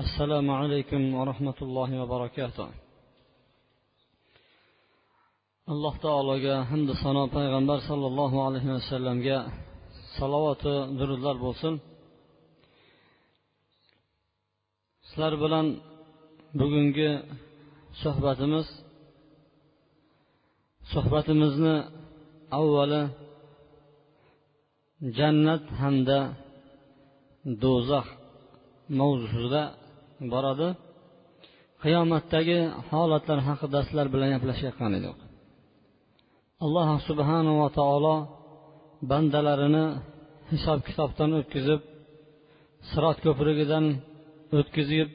assalomu alaykum va rahmatullohi va alloh taologa hamdu sano payg'ambar sollallohu alayhi vasallamga salovati durudlar bo'lsin. Sizlar bilan bugungi suhbatimiz suhbatimizni avvali jannat hamda do'zax mavzusida boradi. Qiyomatdagi holatlar haqida sizlar bilan gaplashayotgan edik. Alloh subhanava taolo bandalarini hisob kitobdan o'tkazib sirot ko'prigidan o'tkazib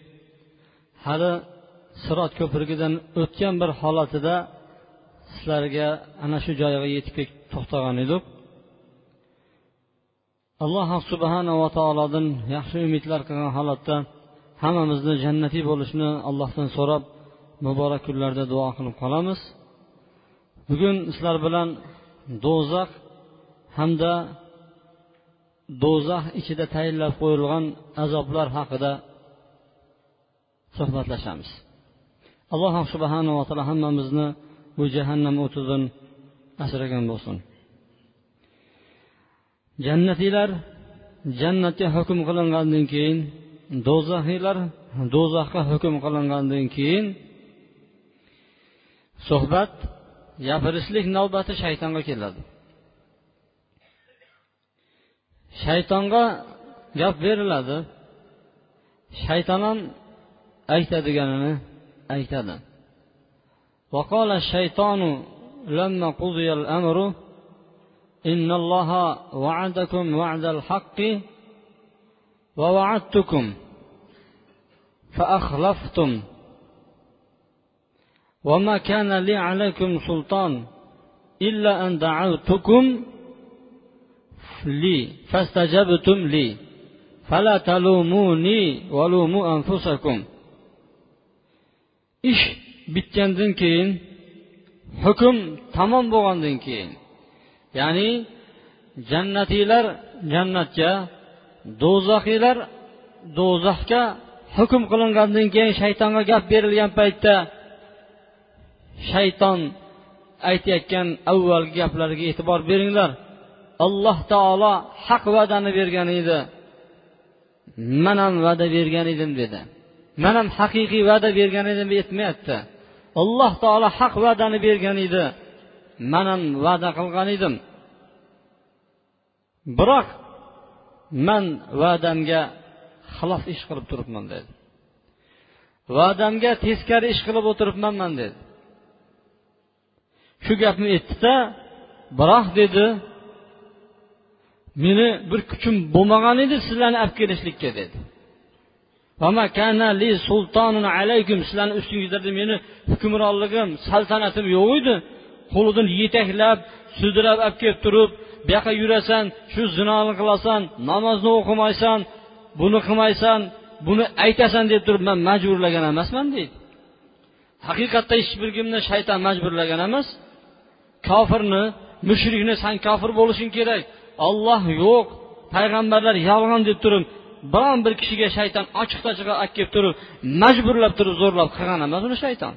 hali sirot ko'prigidan o'tgan bir holatida sizlarga ana shu joyga yetib to'xtagan edik. Alloh subhanava taolodan yaxshi umidlar qilgan holatda hammamizni jannatiy bo'lishni allohdan so'rab muborak kunlarda duo qilib qolamiz. Bugun sizlar bilan do'zax hamda do'zax ichida tayinlab qo'yilgan azoblar haqida suhbatlashamiz. Alloh subhanava taolo hammamizni bu jahannam o'tidan asragan bo'lsin. Jannatiylar jannatga hukm qilingandan keyin do'zaxiylar do'zaxga hukm qilingandan keyin suhbat gapirishlik navbati shaytonga keladi shaytonga gap beriladi shayton ham aytadiganini aytadi وقال الشيطان لما قضي الأمر إن الله وعدكم وعد الحق ووعدتكم فأخلفتم وما كان لي عليكم سلطان إلا أن دعوتكم لي فاستجبتم لي فلا تلوموني ولوموا أنفسكم ish bitgandan keyin hukm tamom bo'lgandan keyin ya'ni jannatiylar jannatga do'zaxiylar do'zaxga hukm qilingandan keyin shaytonga gap berilgan paytda shayton aytayotgan avvalgi gaplariga e'tibor beringlar. Alloh taolo haq va'dani bergan edi. Man ham va'da bergan edim dedi. Man ham haqiqiy va'da bergan edim aytmayapti. Alloh taolo haq va'dani bergan edi. Man ham va'da qilgan edim. Biroq man va'damga xilof ish qilib turibman dedi. Va'damga teskari ish qilib o'tiribmanman dedi. Shu gapni aytdida biroq dedi meni bir kuchim bo'lmagan edi sizlarni olib kelishlikka dedi. Sizlarni ustingizlarda meni hukmronligim saltanatim yo'q edi. Qo'lidan yetaklab sudrab olib kelib turib bu yoqqa yurasan shu zinoni qilasan namozni o'qimaysan buni qilmaysan buni aytasan deb turib man majburlagan emasman deydi. Haqiqatda hech bir kimni shayton majburlagan emas. Kofirni mushrikni san kofir bo'lishing kerak. Olloh yo'q payg'ambarlar yolg'on deb turib biron bir kishiga shayton ochiq ochiq olib kelib turib majburlab turib zo'rlab qilgan emas uni shayton.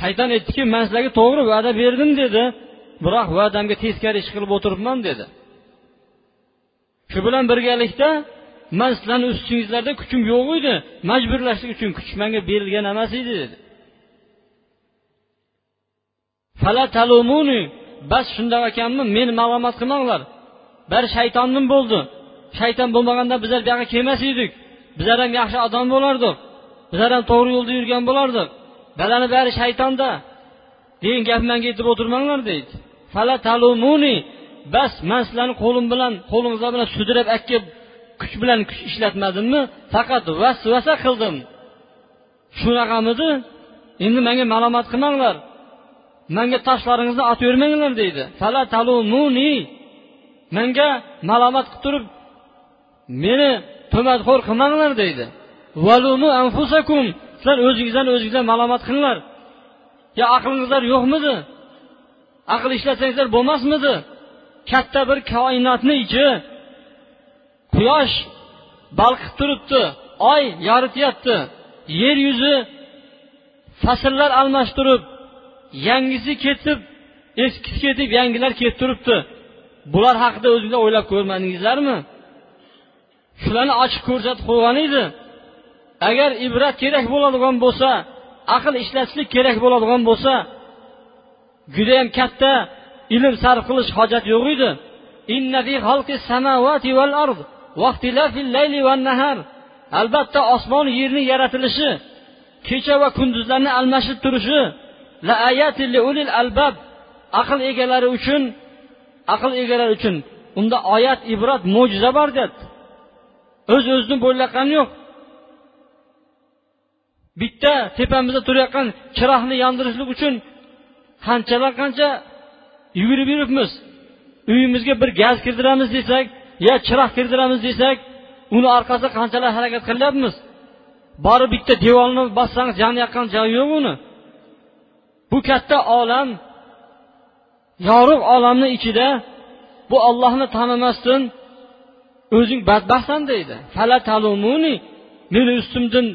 Shayton aytdiki man sizlarga to'g'ri va'da berdim dedi. Biroq va'damga teskari ish qilib o'tiribman dedi. Shu bilan birgalikda man sizlarni ustingizlarda kuchim yo'q edi. Majburlashlik uchun kuch manga berilgan emas edi dedi. Bas shundoq ekanmi meni malomat qilmanglar. Bari shaytondan bo'ldi. Shayton bo'lmaganda bizlar bu yoqqa kelmas edik. Bizlar ham yaxshi odam bo'lardik bizlar ham to'g'ri yo'lda yurgan bo'lardik bularni bari shaytonda. Degan gap manga aytib o'tirmanglar deydi. Falatalumuni bas man sizlarni qo'lim bilan qo'lingizlar bilan sudrab olib kuch bilan kuch ishlatmadimmi? Faqat vasvasa qildim. Shunaqamidi endi menga malomat qilmanglar. Menga toshlaringizni otavermanglar deydi. Falatalumuni menga malomat qilib turib meni to'matxo'r qilmanglar deydi. Valumu anfusakum. Sizlar o'zingizdan o'zingizlar malomat qilinglar. Yo aqlingizlar yo'qmidi aql ishlatsangizlar bo'lmasmidi? Katta bir koinotni ichi quyosh balqib turibdi oy yorityapti yer yuzi fasllar almashtirib yangisi ketib eskisi ketib yangilar kelib turibdi. Bular haqida o'zinglar o'ylab ko'rmadingizlarmi? Shularni ochiq ko'rsatib qo'ygan edi agar ibrat kerak bo'ladigan bo'lsa aql ishlatishlik kerak bo'ladigan bo'lsa judayam katta ilm sarf qilish hojat yo'q edi. Albatta osmon yerni yaratilishi kecha va kunduzlarni almashib turishi albab aql egalari uchun aql egalari uchun. Unda oyat ibrat mo'jiza bor deyapti o'z öz o'zini bo'ylayotgani yo'q. Bitta tepamizda turayotgan chiroqni yondirishlik uchun qanchalar qancha yugurib yuribmiz. Uyimizga bir gaz kirdiramiz desak yo chiroq kirdiramiz desak uni orqasida qanchalar harakat qilyapmiz borib bitta devorni bossangiz yonayotgan joyi yo'q uni. Bu katta olam yorug' olamni ichida bu ollohni tanimasdan o'zing badbaxtsan deydi. Meni ustimdan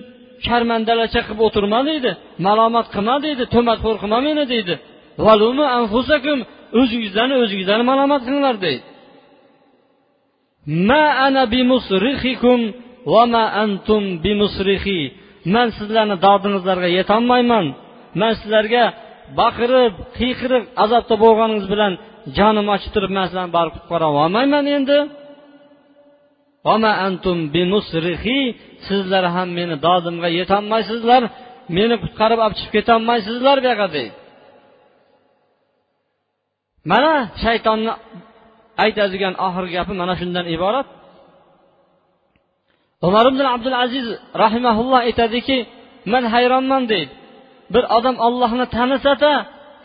sharmandalacha qilib o'tirma deydi. Malomat qilma deydi to'matxo'r qilma meni deydi. O'zingizlarni o'zingizlarni malomat qilinglar deydi. Ma ana bimusrixikum va ma antum bimusrixi. Man sizlarni dodingizlarga yetolmayman man sizlarga baqirib qiyqirib azobda bo'lganingiz bilan jonim ochib turib man sizlarni borib qutqara olmayman endi. Antum sizlar ham meni dodimga yetolmaysizlar meni qutqarib olib chiqib ketolmaysizlar bu yoqqa deydi. Mana shaytonni aytadigan oxirgi gapi mana shundan iborat. Umar ibn abdul aziz rahimaulloh aytadiki man hayronman deydi. Bir odam ollohni tanisada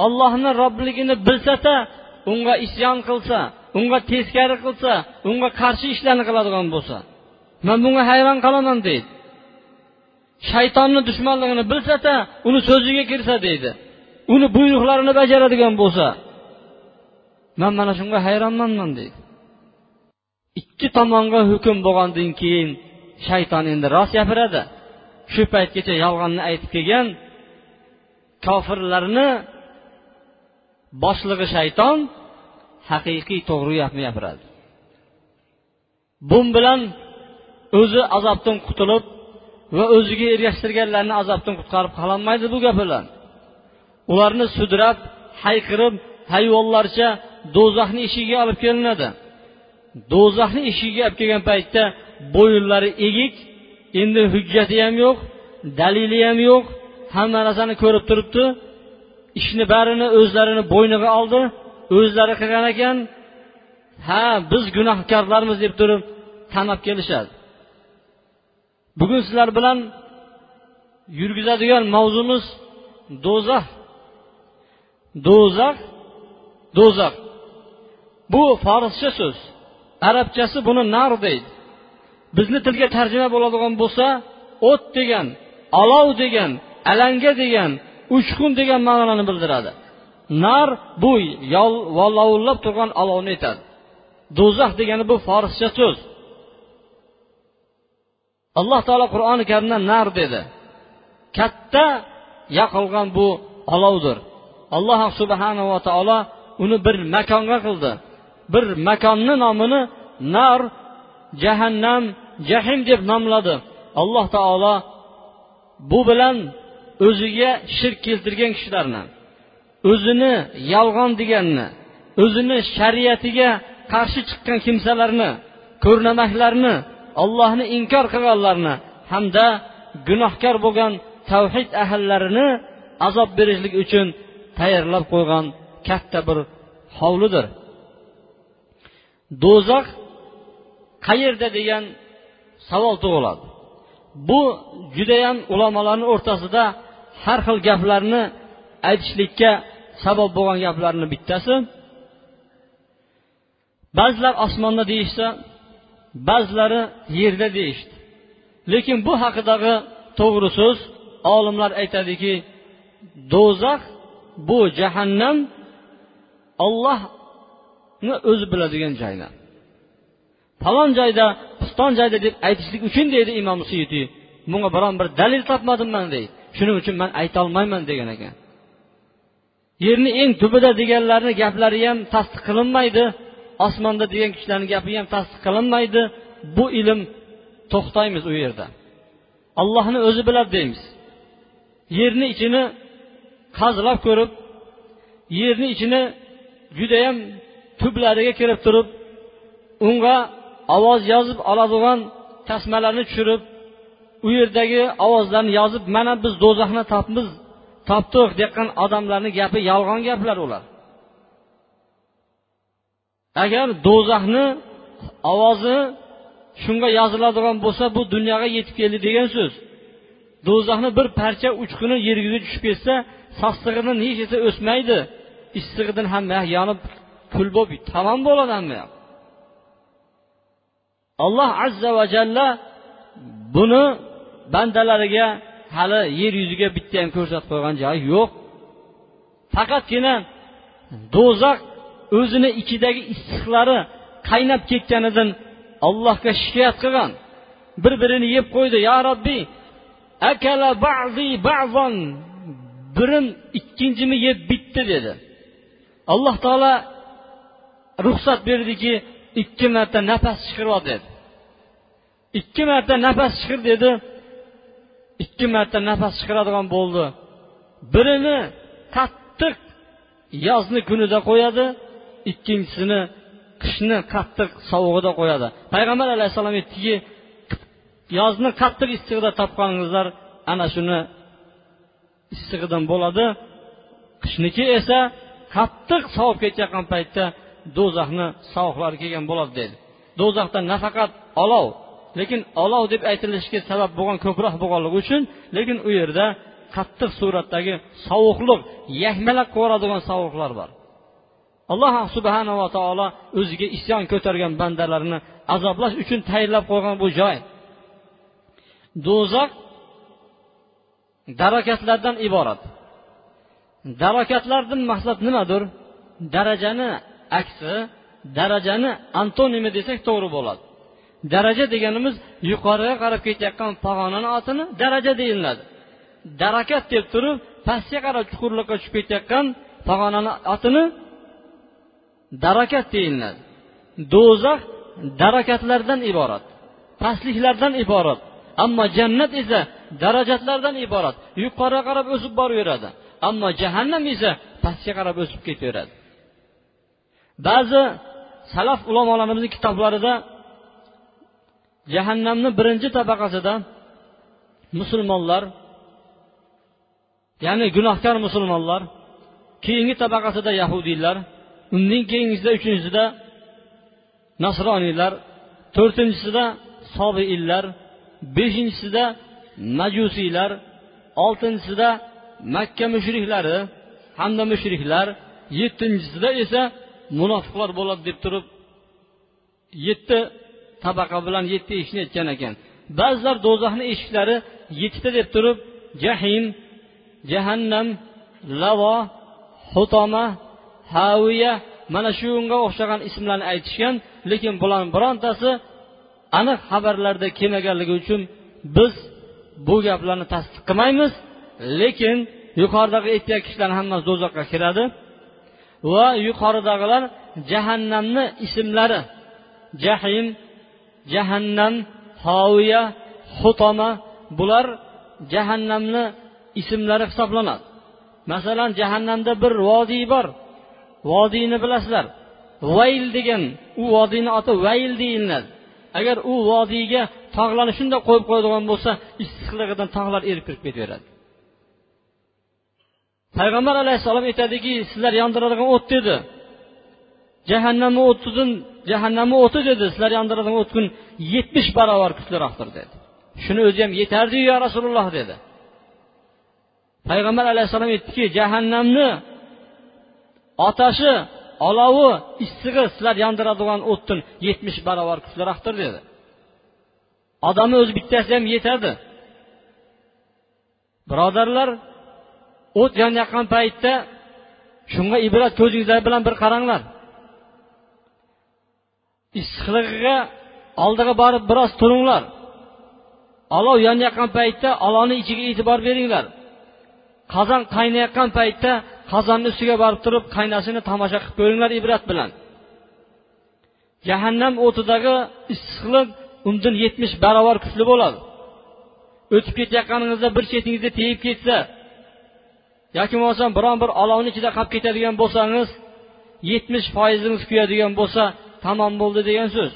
ollohni robligini bilsada unga isyon qilsa unga teskari qilsa unga qarshi ishlarni qiladigan bo'lsa man bunga hayron qolaman deydi. Shaytonni dushmanligini bilsada uni so'ziga kirsa deydi. Uni buyruqlarini bajaradigan bo'lsa man mana shunga hayronmanman deydi ikki tomonga hukm bo'lgandan keyin shayton endi rost gapiradi shu paytgacha yolg'onni aytib kelgan kofirlarni boshlig'i shayton haqiqiy to'g'ri gapni gapiradi bu bilan o'zi azobdan qutulib va o'ziga ergashtirganlarni azobdan qutqarib qololmaydi bu gap bilan ularni sudrab hayqirib hayvonlarcha do'zaxni eshigiga olib kelinadi. Do'zaxni eshigiga olib kelgan paytda bo'yinlari egik endi hujjati ham yo'q dalili ham yo'q. Hamma narsani ko'rib turibdi. Ishni barini o'zlarini bo'yniga oldi o'zlari qilgan ekan. Ha biz gunohkorlarmiz deb turib tanab kelishadi. Bugun sizlar bilan yurgizadigan mavzumiz do'zax. Do'zax do'zax. Bu forscha so'z. Arabchasi buni nar deydi. Bizni tilga tarjima bo'ladigan bo'lsa o't degan olov degan alanga degan uchqun degan ma'nolarni bildiradi. Nar bu lovullab turgan olovni aytadi. Do'zax degani bu forscha so'z. Alloh taolo qur'oni karimda nar dedi. Katta yoqilgan bu olovdir alloh subhanava taolo uni bir makonga qildi. Bir makonni nomini nar jahannam jahim deb nomladi. Alloh taolo bu bilan o'ziga shirk keltirgan kishilarni o'zini yolg'on deganni o'zini shariatiga qarshi chiqqan kimsalarni ko'rnamaklarni ollohni inkor qilganlarni hamda gunohkor bo'lgan tavhid ahllarini azob berishlik uchun tayyorlab qo'ygan katta bir hovlidir. Do'zax qayerda degan savol tug'iladi. Bu judayam ulamolarni o'rtasida har xil gaplarni aytishlikka sabab bo'lgan gaplarni bittasi. Ba'zilar osmonda deyishsa ba'zilari yerda deyishdi. Lekin bu haqidagi to'g'ri so'z olimlar aytadiki do'zax bu jahannam olloh o'zi biladigan joylar falon joyda piston joyda deb aytishlik uchun deydi imom suyuti. Bunga biron bir dalil topmadim man deydi. Shuning uchun man aytolmayman degan ekan. Yerni eng tubida deganlarni gaplari ham tasdiq qilinmaydi. Osmonda degan kishilarni gapi ham tasdiq qilinmaydi. Bu ilm to'xtaymiz u yerda. Allohni o'zi biladi deymiz. Yerni ichini qazilab ko'rib yerni ichini judayam tublariga kirib turib unga ovoz yozib oladigan tasmalarni tushirib u yerdagi ovozlarni yozib mana biz do'zaxni topmiz topdik deyotgan odamlarni gapi yolg'on gaplar ular. Agar do'zaxni ovozi shunga yoziladigan bo'lsa bu dunyoga yetib keldi degan so'z. Do'zaxni bir parcha uchquni yerga tushib ketsa sassig'idan hech narsa o'smaydi issig'idan hamma yonib pul bo'lib tamom bo'ladi alloh azza va jalla buni bandalariga hali yer yuziga bitta ham ko'rsatib qo'ygan joyi yo'q. Faqatgina do'zax o'zini ichidagi issiqlari qaynab ketganidan allohga shikoyat qilgan. Bir birini yeb qo'ydi yo robbiy akala ba'zi ba'zon birim ikkinchimi yeb bitdi dedi. Alloh taolo ruxsat berdiki ikki marta nafas chiqarib dedi. Ikki marta nafas chiqir dedi. Ikki marta nafas chiqaradigan bo'ldi. Birini qattiq yozni kunida qo'yadi ikkinchisini qishni qattiq sovug'ida qo'yadi. Payg'ambar alayhissalom aytdiki yozni qattiq issig'ida topganingizlar ana shuni issig'idan bo'ladi. Qishniki esa qattiq sovib ketayotgan paytda do'zaxni sovuqlari kelgan bo'ladi deydi do'zaxda nafaqat olov lekin olov deb aytilishiga sabab bo'lgan ko'proq bo'lganligi uchun lekin u yerda qattiq suratdagi sovuqliq yahmalab yuboradigan sovuqlar bor. Alloh subhanava taolo o'ziga isyon ko'targan bandalarini azoblash uchun tayyorlab qo'ygan bu joy. Do'zax darakatlardan iborat. Darakatlardan maqsad nimadir? Darajani aksi darajani antonimi desak to'g'ri bo'ladi. Daraja deganimiz yuqoriga qarab ketayotgan pog'onani otini daraja deyiladi. Darakat deb turib pastga qarab chuqurlikqa tushib ketayotgan pog'onani otini darakat deyiladi. Do'zax darakatlardan iborat pastliklardan iborat ammo jannat esa darajatlardan iborat. Yuqoriga qarab o'sib boraveradi ammo jahannam esa pastga qarab o'sib ketaveradi. Ba'zi salaf ulamolarimizni kitoblarida jahannamni birinchi tabaqasida musulmonlar ya'ni gunohkor musulmonlar keyingi tabaqasida yahudiylar undan keyingisida uchinchisida nasroniylar to'rtinchisida sobiinlar beshinchisida majusiylar oltinchisida makka mushriklari hamda mushriklar yettinchisida esa munofiqlar bo'ladi deb turib yetti tabaqa bilan yetti eshikni aytgan ekan. Ba'zilar do'zaxni eshiklari yettita deb turib jahim jahannam lavo hutoma haviya mana shunga o'xshagan ismlarni aytishgan lekin bularni birontasi aniq xabarlarda kelmaganligi uchun biz bu gaplarni tasdiq qilmaymiz lekin yuqoridagi aytgan kishilar hammasi do'zaxga kiradi. Va yuqoridagilar jahannamni ismlari. Jahim jahannam hoviya xutoma bular jahannamni ismlari hisoblanadi. Masalan jahannamda bir vodiy bor. Vodiyni bilasizlar. Vayl degan u vodiyni oti vayl deyiladi. Agar u vodiyga tog'larni shunday qo'yib qo'yadigan bo'lsa issiqligidan tog'lar erib kirib ketaveradi. Payg'ambar alayhissalom aytadiki sizlar yondiradigan o't dedi. Jahannamni o'tidan jahannamni o'ti dedi. Sizlar yondiradigan o'tdan yetmish barobar kuchliroqdir dedi. Shuni o'zi ham yetardiyu yo rasululloh dedi. Payg'ambar alayhissalom aytdiki jahannamni otashi olovi issig'i sizlar yondiradigan o'tdan yetmish barobar kuchliroqdir dedi. Odamni o'zi bittasi ham yetadi. Birodarlar o't yonayotgan paytda shunga ibrat ko'zingizlar bilan bir qaranglar. Issiqligiga oldiga borib biroz turinglar olov yonayotgan paytda olovni ichiga e'tibor beringlar. Qozon qaynayotgan paytda qozonni ustiga borib turib qaynashini tomosha qilib ko'ringlar ibrat bilan. Jahannam o'tidagi issiqlik undan yetmish barobar kuchli bo'ladi. O'tib ketayotganingizda bir chetingizga tegib ketsa yoki bo'lmasam biron bir olovni ichida qolib ketadigan bo'lsangiz yetmish foizingiz kuyadigan bo'lsa tamom bo'ldi degan so'z.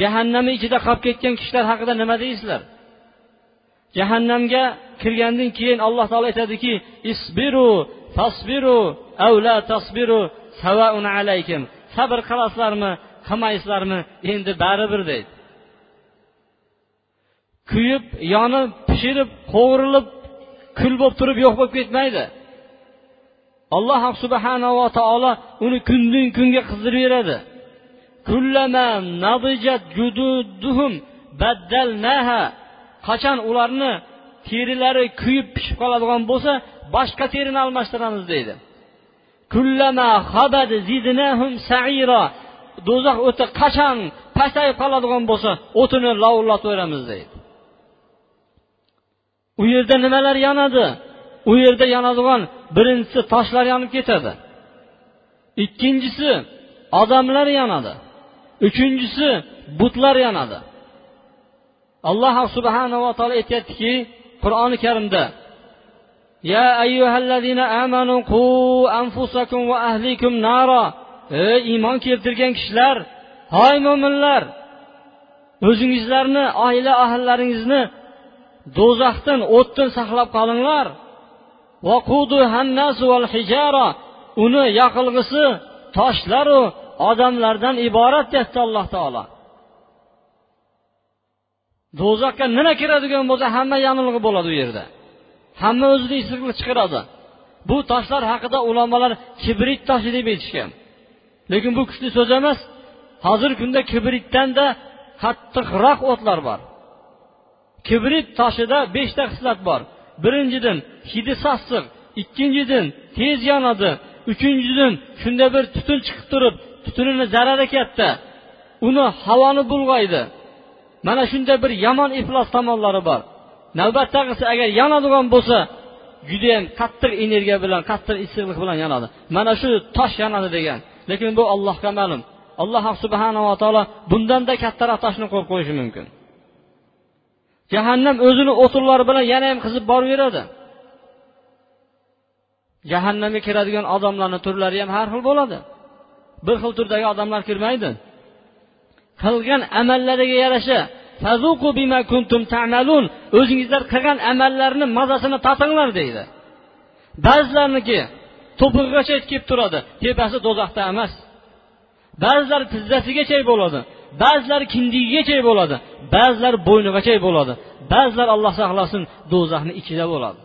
Jahannami ichida qolib ketgan kishilar haqida nima deysizlar? Jahannamga kirgandan keyin alloh taolo aytadiki isbiru tasbiru avla tasbiru savaun alaykum. Sabr qilasizlarmi qilmaysizlarmi? Endi baribir deydi. Kuyib yonib pishirib qovurilib kul bo'lib turib yo'q bo'lib ketmaydi. Alloh subhanava taolo uni kundan kunga qizdirib beradi. Qachon ularni terilari kuyib pishib qoladigan bo'lsa boshqa terini almashtiramiz deydi. Do'zax o'ti qachon pasayib qoladigan bo'lsa o'tini lovullataveramiz deydi. u yerda nimalar yonadi u yerda yonadigan birinchisi toshlar yonib ketadi ikkinchisi odamlar yonadi uchinchisi butlar yonadi alloh subhanava taolo aytyaptiki qur'oni karimda يا أيها الذين آمنوا قوا أنفسكم وأهليكم نارا ey iymon keltirgan kishilar hoy mo'minlar o'zingizlarni oila ahllaringizni do'zaxdan o'tdan saqlab qolinglar. Uni yoqilg'isi toshlaru odamlardan iborat deyapti alloh taolo. Do'zaxga nima kiradigan bo'lsa hamma yonilg'i bo'ladi u yerda. Hamma o'zini issiqlik chiqaradi. Bu toshlar haqida ulamolar kibrit toshi deb aytishgan. Lekin bu kuchli so'z emas. Hozirgi kunda kibritdanda qattiqroq o'tlar bor. Kibrit toshida beshta xislat bor. Birinchidan hidi sassiq ikkinchidan tez yonadi uchinchidan shunda bir tutun chiqib turib tutunini zarari katta. Uni havoni bulg'aydi. Mana shunday bir yomon iflos tomonlari bor. Navbatdagisi agar yonadigan bo'lsa judayam qattiq energiya bilan qattiq issiqlik bilan yonadi. Mana shu tosh yonadi degan. Lekin bu allohga ma'lum. Alloh subhanava taolo bundanda kattaroq toshni qo'yib qo'yishi mumkin. Jahannam o'zini o'tinlari bilan yana ham qizib boraveradi. Jahannamga kiradigan odamlarni turlari ham har xil bo'ladi. Bir xil turdagi odamlar kirmaydi. Qilgan amallariga yarasha o'zingizlar qilgan amallarni mazasini tatinglar deydi. Ba'zilarniki to'pig'igacha kelib turadi tepasi do'zaxda emas ba'zilari tizzasigacha bo'ladi ba'zilari kindigigacha bo'ladi ba'zilari bo'ynigacha bo'ladi ba'zilar alloh saqlasin do'zaxni ichida bo'ladi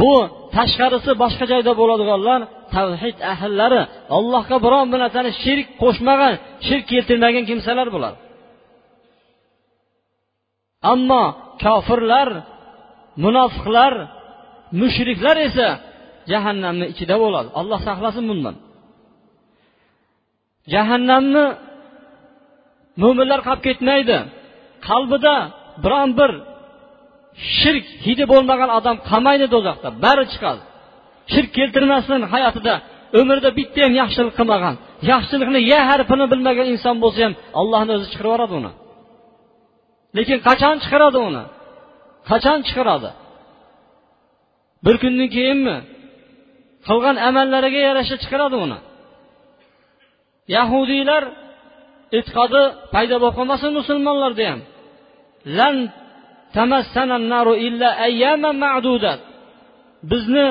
bu tashqarisi boshqa joyda bo'ladiganlar tavhid ahllari allohga biron bir narsani shirk qo'shmagan shirk keltirmagan kimsalar bo'ladi ammo kofirlar munofiqlar mushriklar esa jahannamni ichida bo'ladi alloh saqlasin bundan jahannamni mo'minlar qolib ketmaydi. Qalbida biron bir shirk hidi bo'lmagan odam qolmaydi do'zaxda. Bari chiqadi shirk keltirmasdan hayotida umrida bitta ham yaxshilik qilmagan yaxshilikni ya harfini bilmagan inson bo'lsa ham allohni o'zi chiqarib yuboradi uni. Lekin qachon chiqaradi uni? Qachon chiqaradi? Bir kundan keyinmi? Qilgan amallariga yarasha chiqaradi uni. Yahudiylar e'tiqodi paydo bo'lib qolmasin musulmonlarda ham lan naru illa ma'duda. Bizni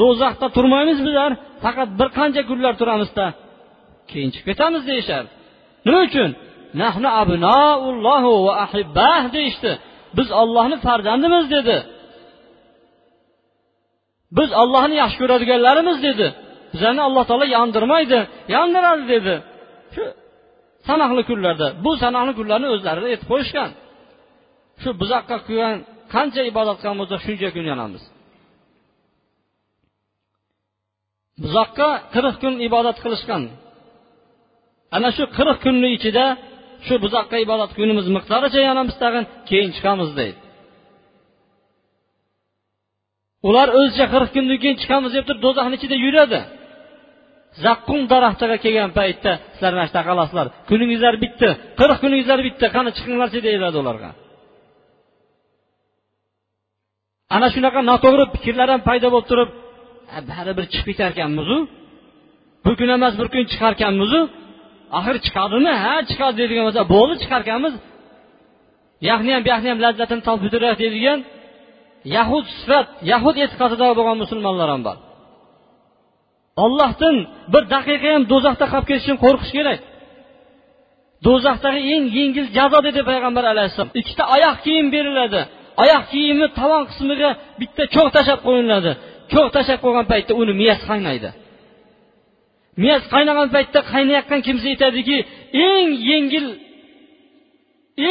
do'zaxda turmaymiz bizlar faqat bir qancha kunlar turamizda. Keyin chiqib ketamiz deyishardi nima uchun? Nahnu abnoullohu va ahibbah deyishdi. Biz ollohni farzandimiz dedi. Biz ollohni yaxshi ko'radiganlarimiz dedi. Bizlarni alloh taolo yondirmaydi yondiradi dedi. Shu sanoqli kunlarda bu sanoqli kunlarni o'zlari aytib qo'yishgan. Shu buzoqqa qilgan qancha ibodat qilgan bo'lsak shuncha kun yonamiz. Buzoqqa qirq kun ibodat qilishgan. Ana shu qirq kunni ichida shu buzoqqa ibodat kunimiz miqdoricha yonamiz tag'in keyin chiqamiz deydi. Ular o'zicha qirq kundan keyin chiqamiz deb turib do'zaxni ichida yuradi. Zaqqum daraxtiga kelgan paytda sizlar mana shu yerda qolasizlar kuningizlar bitdi qirq kuningizlar bitdi qani chiqinglarchi deyiladi ularga. Ana shunaqa noto'g'ri fikrlar ham paydo bo'lib turib baribir chiqib ketarkanmizu? Bir kun emas bir kun chiqarkanmizu? Axir chiqadimi? Ha chiqadi deydigan bo'lsa bo'ldi chiqarkanmiz. Yaxni ham buyoqni ham lazzatini topib o'tiradi deydigan yahud sifat yahud e'tiqodida bo'lgan musulmonlar ham bor. Ollohdan bir daqiqa ham do'zaxda qolib ketishdan qo'rqish kerak. Do'zaxdagi eng yengil jazo dedi payg'ambar alayhissalom. Ikkita oyoq kiyim beriladi. Oyoq kiyimni tovon qismiga bitta cho'g' tashlab qo'yiladi. Cho'g' tashlab qo'ygan paytda uni miyasi qaynaydi. Miyasi qaynagan paytda qaynayotgan kimsa aytadiki eng yengil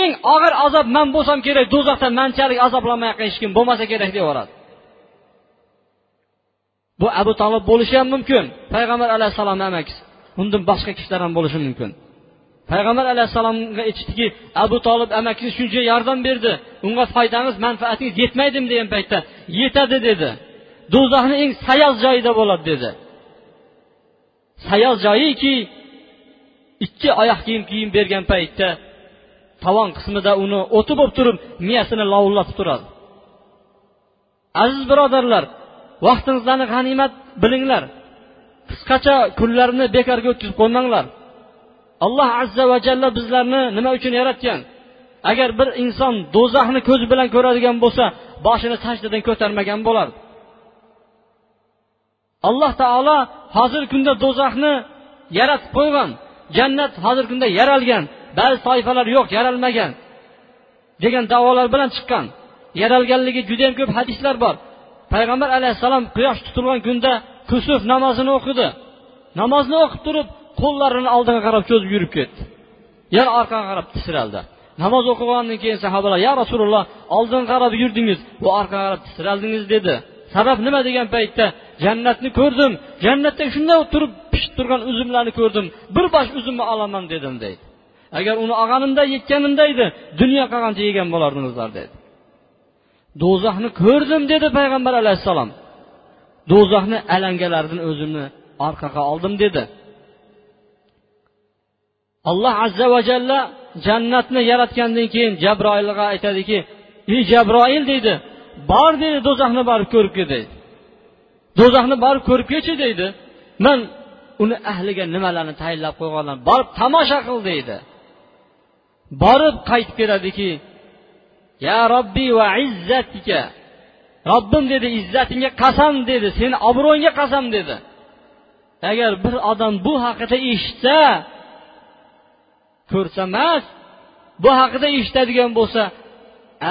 eng og'ir azob man bo'lsam kerak do'zaxda manchalik azoblanmayotgan hech kim bo'lmasa kerak deb yuboradi bu abu tolib bo'lishi ham mumkin. Payg'ambar alayhissalomni amakisi. Undan boshqa kishilar ham bo'lishi mumkin. Payg'ambar alayhissalomga aytishdiki abu tolib amakisi shuncha yordam berdi. Unga foydangiz manfaatingiz yetmaydimi degan paytda yetadi dedi. Do'zaxni eng sayoz joyida bo'ladi dedi. Sayoz joyiki ikki oyoq kiyim kiyim bergan paytda tovon qismida uni o'ti bo'lib turib miyasini lovullatib turadi. Aziz birodarlar vaqtingizlarni g'animat bilinglar. Qisqacha kunlarni bekorga o'tkazib qo'ymanglar. Alloh azza va jalla bizlarni nima uchun yaratgan? Agar bir inson do'zaxni ko'zi bilan ko'radigan bo'lsa boshini sajdadan ko'tarmagan bo'lardi alloh taolo hozirgi kunda do'zaxni yaratib qo'ygan jannat hozirgi kunda yaralgan ba'zi toifalar yo'q yaralmagan degan davolar bilan chiqqan. Yaralganligi judayam ko'p hadislar bor. Payg'ambar alayhissalom quyosh tutilgan kunda kusuf namozini o'qidi. Namozni o'qib turib qo'llarini oldinga qarab cho'zib yurib ketdi. Yana orqaga qarab tisraldi namoz o'qigandan keyin sahobalar ya rasululloh oldinga qarab yurdingiz va orqaga qarab tisraldingiz dedi. Sabab nima degan paytda jannatni ko'rdim jannatda shunday turib pishib turgan uzumlarni ko'rdim bir bosh uzumni olaman dedim deydi. Agar uni olganimda yetganimda edi dunyo qolgancha yegan bo'lardingizlar dedi. Do'zaxni ko'rdim dedi payg'ambar alayhissalom. Do'zaxni alangalaridan o'zimni orqaga oldim dedi. Alloh azza va jalla jannatni yaratgandan keyin jabroilga aytadiki ey jabroil deydi. Bor deydi do'zaxni borib ko'rib kel deydi. Do'zaxni borib ko'rib kelchi deydi. Man uni ahliga nimalarni tayinlab qo'yganlar borib tomosha qil deydi. Borib qaytib keladiki ya robbiy va izzatika. Robbim dedi izzatingga qasam dedi seni obro'yingga qasam dedi. Agar bir odam bu haqida eshitsa ko'rsa emas bu haqida eshitadigan bo'lsa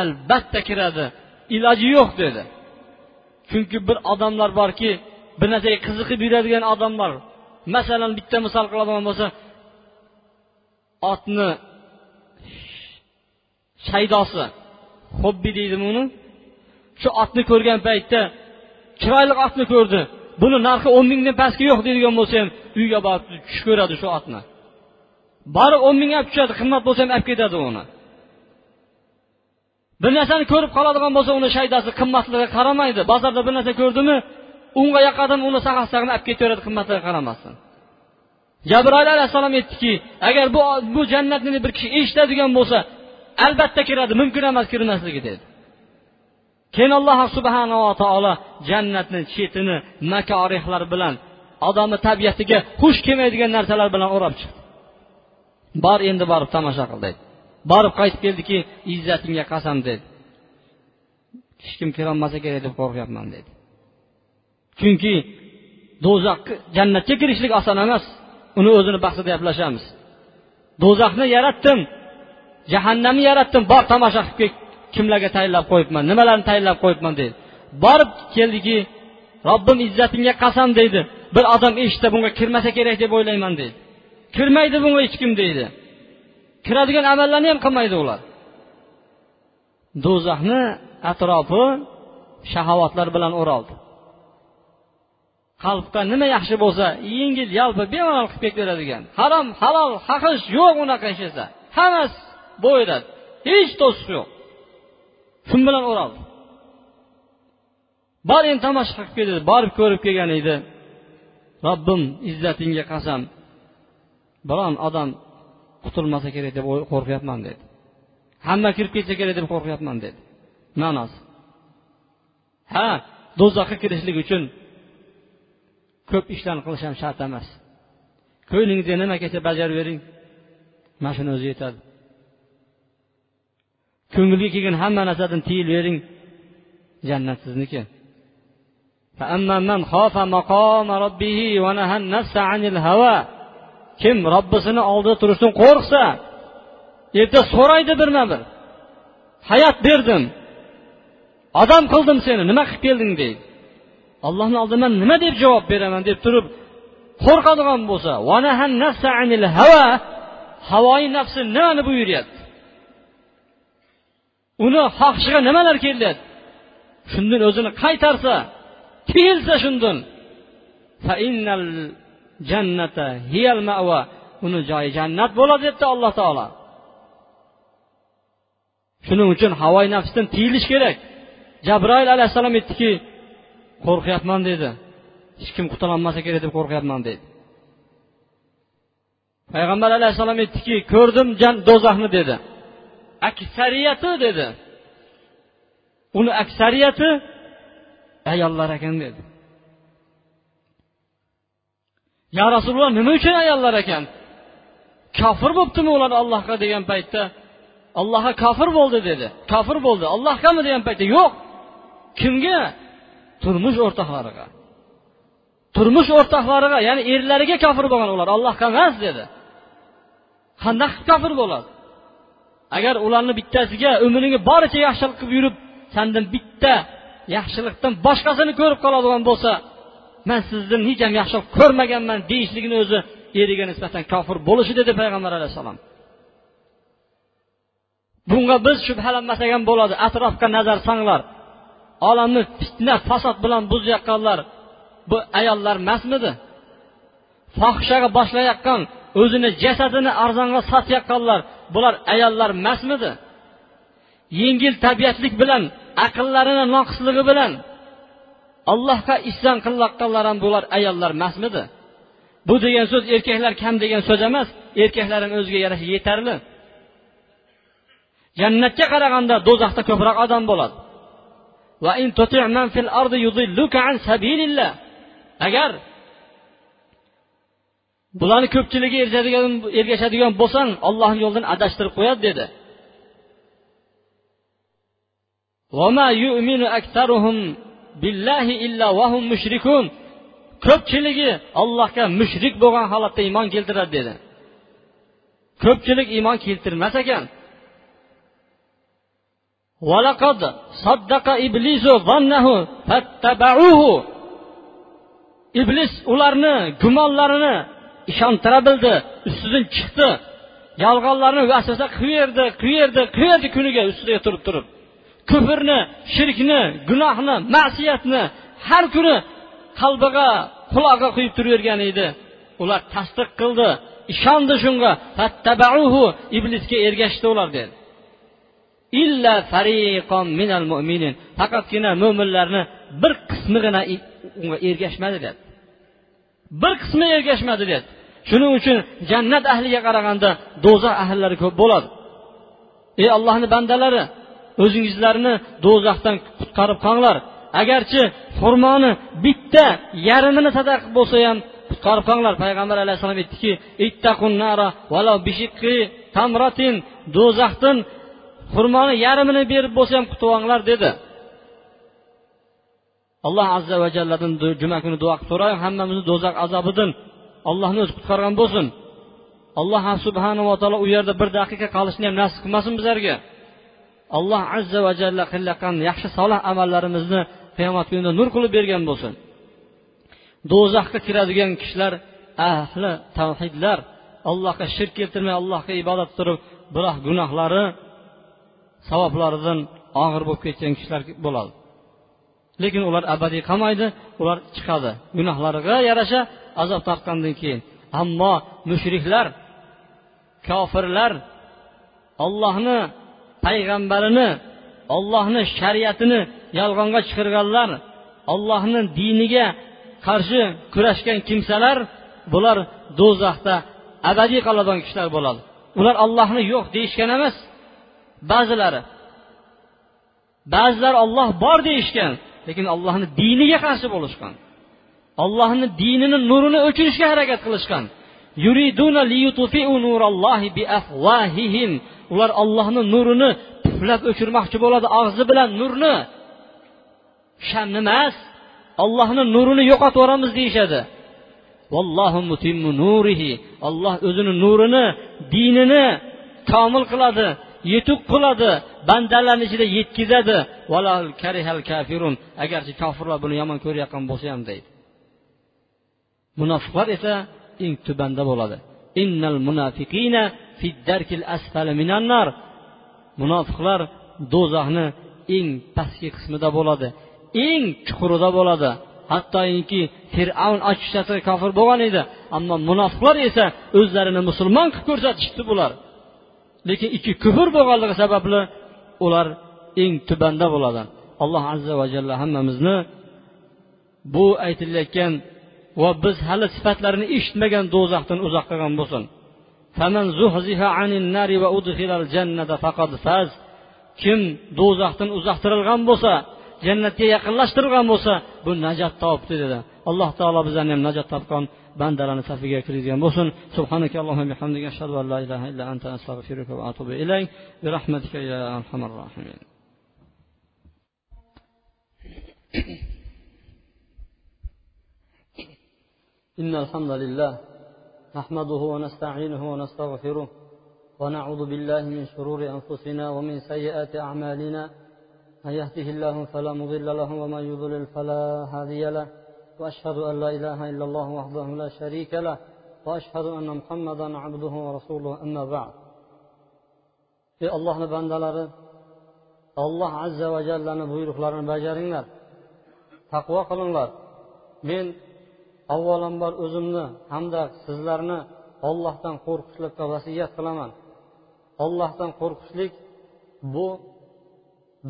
albatta kiradi iloji yo'q dedi. Chunki bir odamlar borki bir narsaga qiziqib yuradigan odamlar masalan bitta misol qiladigan bo'lsa otni shaydosi hobbi deydimi uni? Shu otni ko'rgan paytda chiroyli otni ko'rdi. Buni narxi o'n mingdan pastga yo'q deydigan bo'lsa ham uyga borib tush ko'radi shu otni. Borib o'n mingga olib tushadi qimmat bo'lsa ham olib ketadi uni. Bir narsani ko'rib qoladigan bo'lsa uni shaydasi qimmatligiga qaramaydi. Bozorda bir narsa ko'rdimi unga yoqadimi uni sag'as olib ketaveradi qimmatligiga qaramasdan. Jabroil alayhissalom aytdiki agar bu bu jannatni bir kishi eshitadigan bo'lsa albatta kiradi mumkin emas kirmasligi dedi. Keyin alloh subhanava taolo jannatni chetini makorihlar bilan odamni tabiatiga xush kelmaydigan narsalar bilan o'rab chiqdi. Bor endi borib tomosha qil dedi. Borib qaytib keldiki izzatingga qasam dedi. Hech kim kirolmasa kerak deb qo'rqyapman dedi. Chunki do'zax jannatga kirishlik oson emas. Uni o'zini bahsida gaplashamiz. Do'zaxni yaratdim. Jahannamni yaratdim bor tomosha qilib kel kimlarga tayinlab qo'yibman nimalarni tayinlab qo'yibman deydi. Borib keldiki robbim izzatingga qasam deydi. Bir odam eshitsa bunga kirmasa kerak deb o'ylayman deydi. Kirmaydi bunga hech kim deydi. Kiradigan amallarni ham qilmaydi ular. Do'zaxni atrofi shahovatlar bilan o'raldi. Qalbga nima yaxshi bo'lsa yengil yalpi bemalol qilib ketaveradigan harom halol haqish yo'q unaqa hech narsa hammasi bo'yiradi hech to'siq yo'q. Shun bilan o'raldi? Bor endi tomosha qilib kel dedi borib ko'rib kelgan edi. Robbim izzatingga qasam biron odam qutulmasa kerak deb qo'rqyapman dedi. Hamma kirib ketsa kerak deb qo'rqyapman dedi. Ma'nosi ha do'zaxga kirishlik uchun ko'p ishlarni qilish ham shart emas. Ko'nglingizga nima kelsa bajarib bering mana shuni o'zi yetadi. Ko'ngilga kelgan hamma narsadan tiyilavering jannat sizniki kim robbisini oldida turishdan qo'rqsa erta so'raydi birma bir. Hayot berdim. Odam qildim seni nima qilib kelding deydi allohni oldida man nima deb javob beraman deb turib qo'rqadigan bo'lsa havoyi nafsi nimani buyuryapti? Uni xohishiga nimalar keladi shundan o'zini qaytarsa tiyilsa shundan. Uni joyi jannat bo'ladi debdi alloh taolo. Shuning uchun havoyi nafsdan tiyilish kerak. Jabroil alayhissalom aytdiki qo'rqyapman dedi. Hech kim qutulolmasa kerak deb qo'rqyapman dedi. Payg'ambar alayhissalom aytdiki ko'rdim do'zaxni dedi. Aksariyati dedi. Uni aksariyati ayollar ekan dedi. Yo rasululloh nima uchun ayollar ekan? Kofir bo'libdimi ular allohga degan paytda? Allohga kofir bo'ldi dedi. Kofir bo'ldi. Allohgami degan paytda? Yo'q. Kimga? Turmush o'rtoqlariga. Turmush o'rtoqlariga ya'ni erlariga kofir bo'lgan ular allohga emas dedi. Qanday qilib kofir bo'ladi? Agar ularni bittasiga umringni boricha yaxshilik qilib yurib sandan bitta yaxshilikdan boshqasini ko'rib qoladigan bo'lsa man sizni hech ham yaxshilik ko'rmaganman deyishligini o'zi eriga nisbatan kofir bo'lishi dedi payg'ambar alayhissalom. Bunga biz shubhalanmasak ham bo'ladi atrofga nazar solinglar olamni fitna fasod bilan buzayotganlar bu ayollar emasmidi? Fohishaga boshlayotgan o'zini jasadini arzonga sotayotganlar bular ayollar emasmidi? Yengil tabiatlik bilan aqllarini noqisligi bilan allohga isyon qilayotganlar ham bular ayollar emasmidi? Bu degan so'z erkaklar kam degan so'z emas erkaklar ham o'ziga yarasha yetarli. Jannatga qaraganda do'zaxda ko'proq odam bo'ladi. Agar bularni ko'pchiligi erishadigan ergashadigan bo'lsang ollohni yo'lidan adashtirib qo'yadi dedi. Ko'pchiligi ollohga mushrik bo'lgan holatda iymon keltiradi dedi. Ko'pchilik iymon keltirmas ekan. Iblis ularni gumonlarini ishontira bildi ustidan chiqdi. Yolg'onlarni vasvasa qilaverdi qilaverdi qilaverdi kuniga ustiga turib turib. Kufrni shirkni gunohni ma'siyatni har kuni qalbiga qulog'iga quyib turavergan edi. Ular tasdiq qildi ishondi shunga. Iblisga ergashdi ular dedi. Illa fariqon minal mu'minin faqatgina mo'minlarni bir qismigina unga ergashmadi dedi. Bir qismi ergashmadi deyapti shuning uchun jannat ahliga qaraganda do'zax ahllari ko'p bo'ladi. Ey allohni bandalari o'zingizlarni do'zaxdan qutqarib qolinglar agarchi xurmoni bitta yarmini sadaqa bo'lsa ham qutqarib qolinglar payg'ambar alayhissalom aytdiki tamratin. Do'zaxdan xurmoni yarmini berib bo'lsa ham qutib olinglar dedi. Alloh azza va jalladan juma kuni duo qilib so'rang hammamizni do'zax azobidan. Allohni o'zi qutqargan bo'lsin. Alloh subhanava taolo u yerda bir daqiqa qolishni ham nasib qilmasin bizlarga. Alloh azza va jalla qilayotgan yaxshi solih amallarimizni qiyomat kunida nur qilib bergan bo'lsin. Do'zaxga kiradigan kishilar ahli tavhidlar allohga shirk keltirmay allohga ibodat turib biroq gunohlari savoblaridan og'ir bo'lib ketgan kishilar bo'ladi. Lekin ular abadiy qolmaydi ular chiqadi. Gunohlariga yarasha azob tortgandan keyin. Ammo mushriklar kofirlar ollohni payg'ambarini ollohni shariatini yolg'onga chiqarganlar ollohni diniga qarshi kurashgan kimsalar bular do'zaxda abadiy qoladigan kishilar bo'ladi. Ular ollohni yo'q deyishgan emas ba'zilari. Ba'zilar olloh bor deyishgan. Lekin allohni diniga qarshi bo'lishgan. Allohni dinini nurini o'chirishga harakat qilishgan. Ular ollohni nurini puflab o'chirmoqchi bo'ladi og'zi bilan nurni. Shamni emas ollohni nurini yo'qotib yuboramiz deyishadi olloh o'zini nurini dinini komil qiladi. Yetuk qiladi bandalarni ichida yetkazadi. Agarchi kofirlar buni yomon ko'rayotgan bo'lsa ham deydi. Munofiqlar esa eng tubanda bo'ladi. Innal munafiqina munofiqlar do'zaxni eng pastki qismida bo'ladi eng chuqurida bo'ladi. Hattoki fir'avn ochiqchasiga kofir bo'lgan edi ammo munofiqlar esa o'zlarini musulmon qilib ko'rsatishdi bular. Lekin ikki kufr bo'lganligi sababli ular eng tubanda bo'ladi. Alloh azza va jalla hammamizni bu aytilayotgan va biz hali sifatlarini eshitmagan do'zaxdan uzoq qilgan bo'lsin. Kim do'zaxdan uzoqtirilgan bo'lsa jannatga yaqinlashtirilgan bo'lsa bu najot topdi dedi. Alloh taolo bizlarni ham najot topgan bandalarni safiga kirgizgan bo'lsin subhanaka allohumma bihamdika ashhadu an la ilaha illa anta astag'firuka va atubu ilayk bi rahmatika ya arhamar rohimin إن الحمد لله نحمده ونستعينه ونستغفره ونعوذ بالله من شرور أنفسنا ومن سيئات أعمالنا من يهده الله فلا مضل له ومن يضلل فلا هادي له واشهد ان لا اله الا الله وحده لا شريك له واشهد ان محمدا عبده ورسوله اما بعد ey ollohni bandalari olloh azza va jallani buyruqlarini bajaringlar taqvo qilinglar. Men avvalambor o'zimni hamda sizlarni ollohdan qo'rqishlikka vasiyat qilaman. Ollohdan qo'rqishlik bu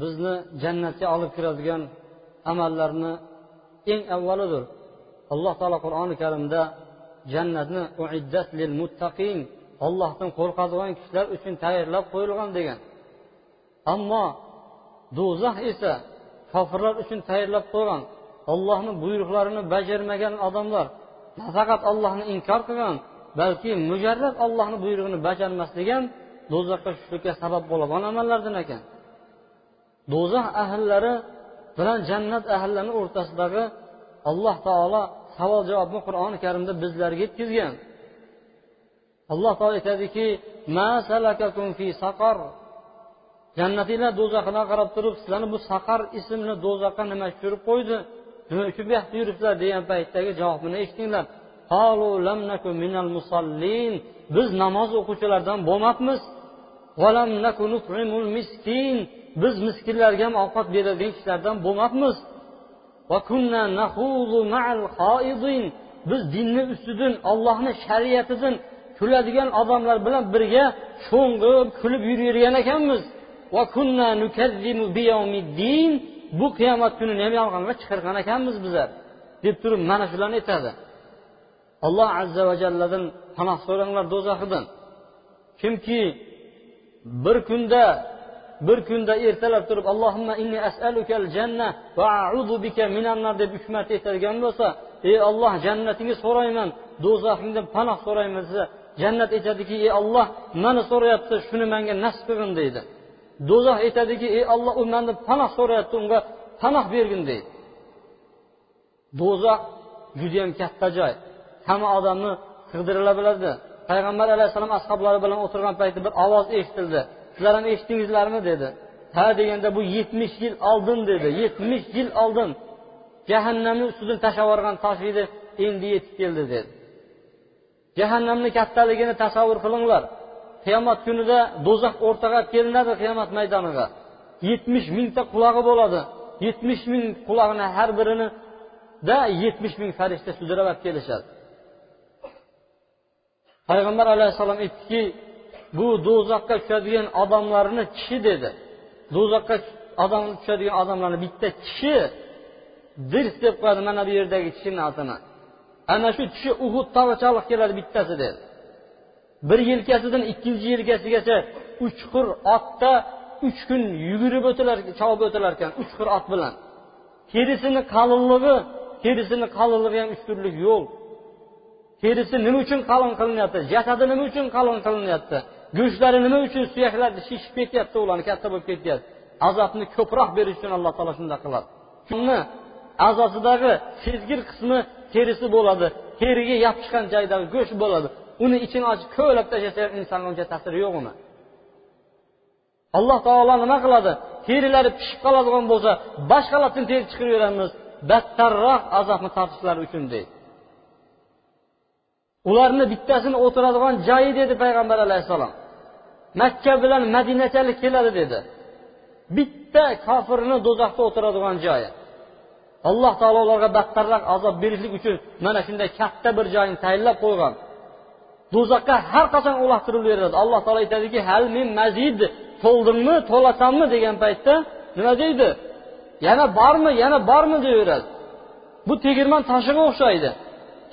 bizni jannatga olib kiradigan amallarni eng avvalidir. Alloh taolo qur'oni karimda jannatni uiddat lil muttaqin ollohdan qo'rqadigan kishilar uchun tayyorlab qo'yilgan degan. Ammo do'zax esa kofirlar uchun tayyorlab qo'ygan ollohni buyruqlarini bajarmagan odamlar nafaqat ollohni inkor qilgan balki mujarrad ollohni buyrug'ini bajarmaslik ham do'zaxga tushishlikka sabab bo'ladigan amallardan ekan. Do'zax ahllari bilan jannat ahllarini o'rtasidagi alloh taolo savol javobni qur'oni karimda bizlarga yetkazgan. Alloh taolo aytadiki jannatinglar do'zaxga qarab turib sizlarni bu saqar ismli do'zaxga nima tushirib qo'ydi? Nima uchun bu yoqda yuribsizlar? degan paytdagi javobini eshitinglar biz namoz o'quvchilardan bo'lmabmiz. Biz miskinlarga ham ovqat beradigan kishilardan bo'lmabmiz. Biz dinni ustidan ollohni shariatidan kuladigan odamlar bilan birga sho'ng'ib kulib yuravergan ekanmiz. Bu qiyomat kunini ham yolg'onga chiqargan ekanmiz bizlar deb turib mana shularni aytadi. Alloh azza va jalladan panoh so'ranglar do'zaxidan. Kimki bir kunda bir kunda ertalab turib allohimma inni as'alukal janna va a'udhu bika minannar deb hukmat marta bo'lsa ey olloh jannatingni so'rayman do'zaxingdan panoh so'rayman desa jannat aytadiki ey olloh mani so'rayapti shuni menga nasib qilgin deydi. Do'zax aytadiki ey olloh u mandan panoh so'rayapti unga panoh bergin deydi. Do'zax judayam katta joy. Hamma odamni sig'dirila biladi. Payg'ambar alayhissalom ashoblari bilan o'tirgan paytda bir ovoz eshitildi. Sizlarni eshitdingizlarmi dedi. Ha deganda bu yetmish yil oldin dedi. Yetmish yil oldin. Jahannamni ustidan tashlab yuborgan tosh edi endi yetib keldi dedi. Jahannamni kattaligini tasavvur qilinglar. Qiyomat kunida do'zax o'rtaga kelinadi qiyomat maydoniga. Yetmish mingta qulog'i bo'ladi. Yetmish ming qulog'ini har birini da yetmish ming farishta sudrab olib kelishadi. Payg'ambar alayhissalom aytdiki bu do'zaxga tushadigan odamlarni kishi dedi. Do'zaxga odam tushadigan odamlarni bitta kishi dirs deb qo'yadi mana bu yerdagi kishini otini ana shu kishi uhud tog'ichalik keladi bittasi dedi. Bir yelkasidan ikkinchi yelkasigacha uchqur otda uch kun yugurib o'tilar chopib o'tilar ekan uchqur ot bilan. Terisini qalinligi terisini qalinligi ham uch turlik yo'l. Terisi nima uchun qalin qilinyapti? Jasadi nima uchun qalin qilinyapti? Go'shtlari nima uchun suyaklari shishib ketyapti ularni katta bo'lib ketyapti? Azobni ko'proq berish uchun alloh taolo shunday qiladi. Shuni a'zosidagi sezgir qismi terisi bo'ladi. Teriga yopishgan joydagi go'sht bo'ladi. Uni ichini ochib ko'lab tashlasa ham insonga uncha ta'siri yo'q uni. Alloh taolo nima qiladi? Terilari pishib qoladigan bo'lsa boshqalardan teri chiqarib beramiz battarroq azobni tortishlari uchun deydi. Ularni bittasini o'tiradigan joyi dedi payg'ambar alayhissalom. Makka bilan madinachalik keladi dedi. Bitta kofirni do'zaxda o'tiradigan joyi. Alloh taolo ularga battarroq azob berishlik uchun mana shunday katta bir joyni tayinlab qo'ygan. Do'zaxga har qachon uloqtirib beradi. Alloh taolo aytadiki hal min mazid to'ldimmi to'lasammi degan paytda nima deydi? Yana bormi yana bormi? deyaveradi bu tegirmon toshiga o'xshaydi.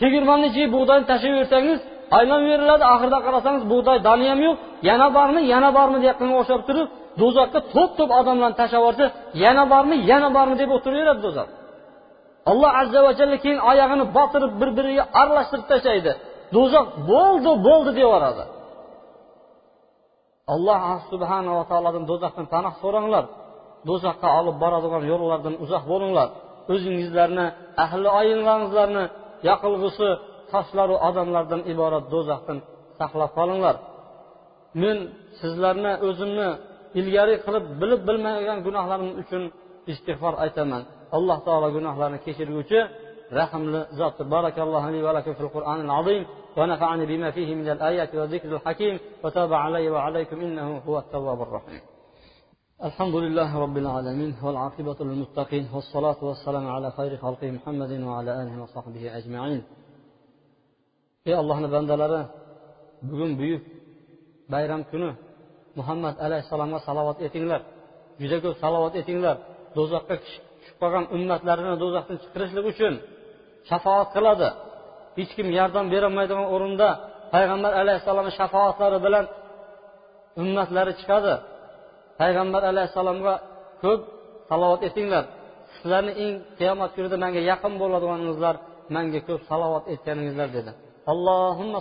Tegirmonni ichiga bug'doyni tashlab yuborsangiz aylanveriladi oxirida qarasangiz bug'doy doni ham yo'q yana bormi yana bormi deyotganga o'xshab turib do'zaxga to'p to'p odamlarni tashlab yuborsa yana bormi yana bormi deb o'tiraveradi do'zax. Alloh azza va jalla keyin oyog'ini botirib bir biriga aralashtirib tashlaydi. Do'zax bo'ldi bo'ldi deb yuboradi. Alloh subhanava taolodan do'zaxdan panoh so'ranglar. Do'zaxga olib boradigan yo'llardan uzoq bo'linglar. O'zingizlarni ahli oyinlaringizlarni yoqilg'isi toshlaru odamlardan iborat do'zaxdan saqlab qolinglar men sizlarni o'zimni ilgari qilib bilib bilmagan gunohlarim uchun istig'for aytaman alloh taolo gunohlarni kechirguvchi rahmli zotdir barakallohu li va lakum fil qur'anil azim ونفعني بما فيه من الآيات والذكر الحكيم وتاب علي وعليكم إنه هو التواب الرحيم الحمد لله رب العالمين والعاقبة للمتقين والصلاة والسلام على خير خلقه محمد وعلى آله وصحبه أجمعين ey allohni bandalari bugun buyuk bayram kuni muhammad alayhissalomga salovat etinglar juda ko'p salovat etinglar. Do'zaxga tushib qolgan ummatlarini do'zaxdan chiqarishlik uchun shafoat qiladi. Hech kim yordam berolmaydigan o'rinda payg'ambar alayhissalomni shafoatlari bilan ummatlari chiqadi. Payg'ambar alayhissalomga ko'p salovat etinglar. Sizlarni eng qiyomat kunida manga yaqin bo'ladiganingizlar manga ko'p salovat aytganingizlar dedi.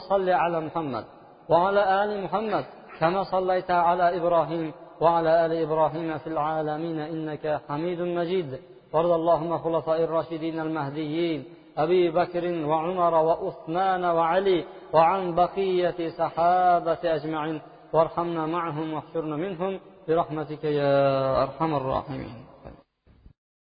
Solli ala muhammad va ala ali muhammad كما صليت على إبراهيم وعلى آل إبراهيم في العالمين إنك حميد مجيد. وارض اللهم خلفاء الراشدين المهديين أبي بكر وعمر وعثمان وعلي وعن بقية صحابة أجمعين. وارحمنا معهم واحشرنا منهم برحمتك يا أرحم الراحمين.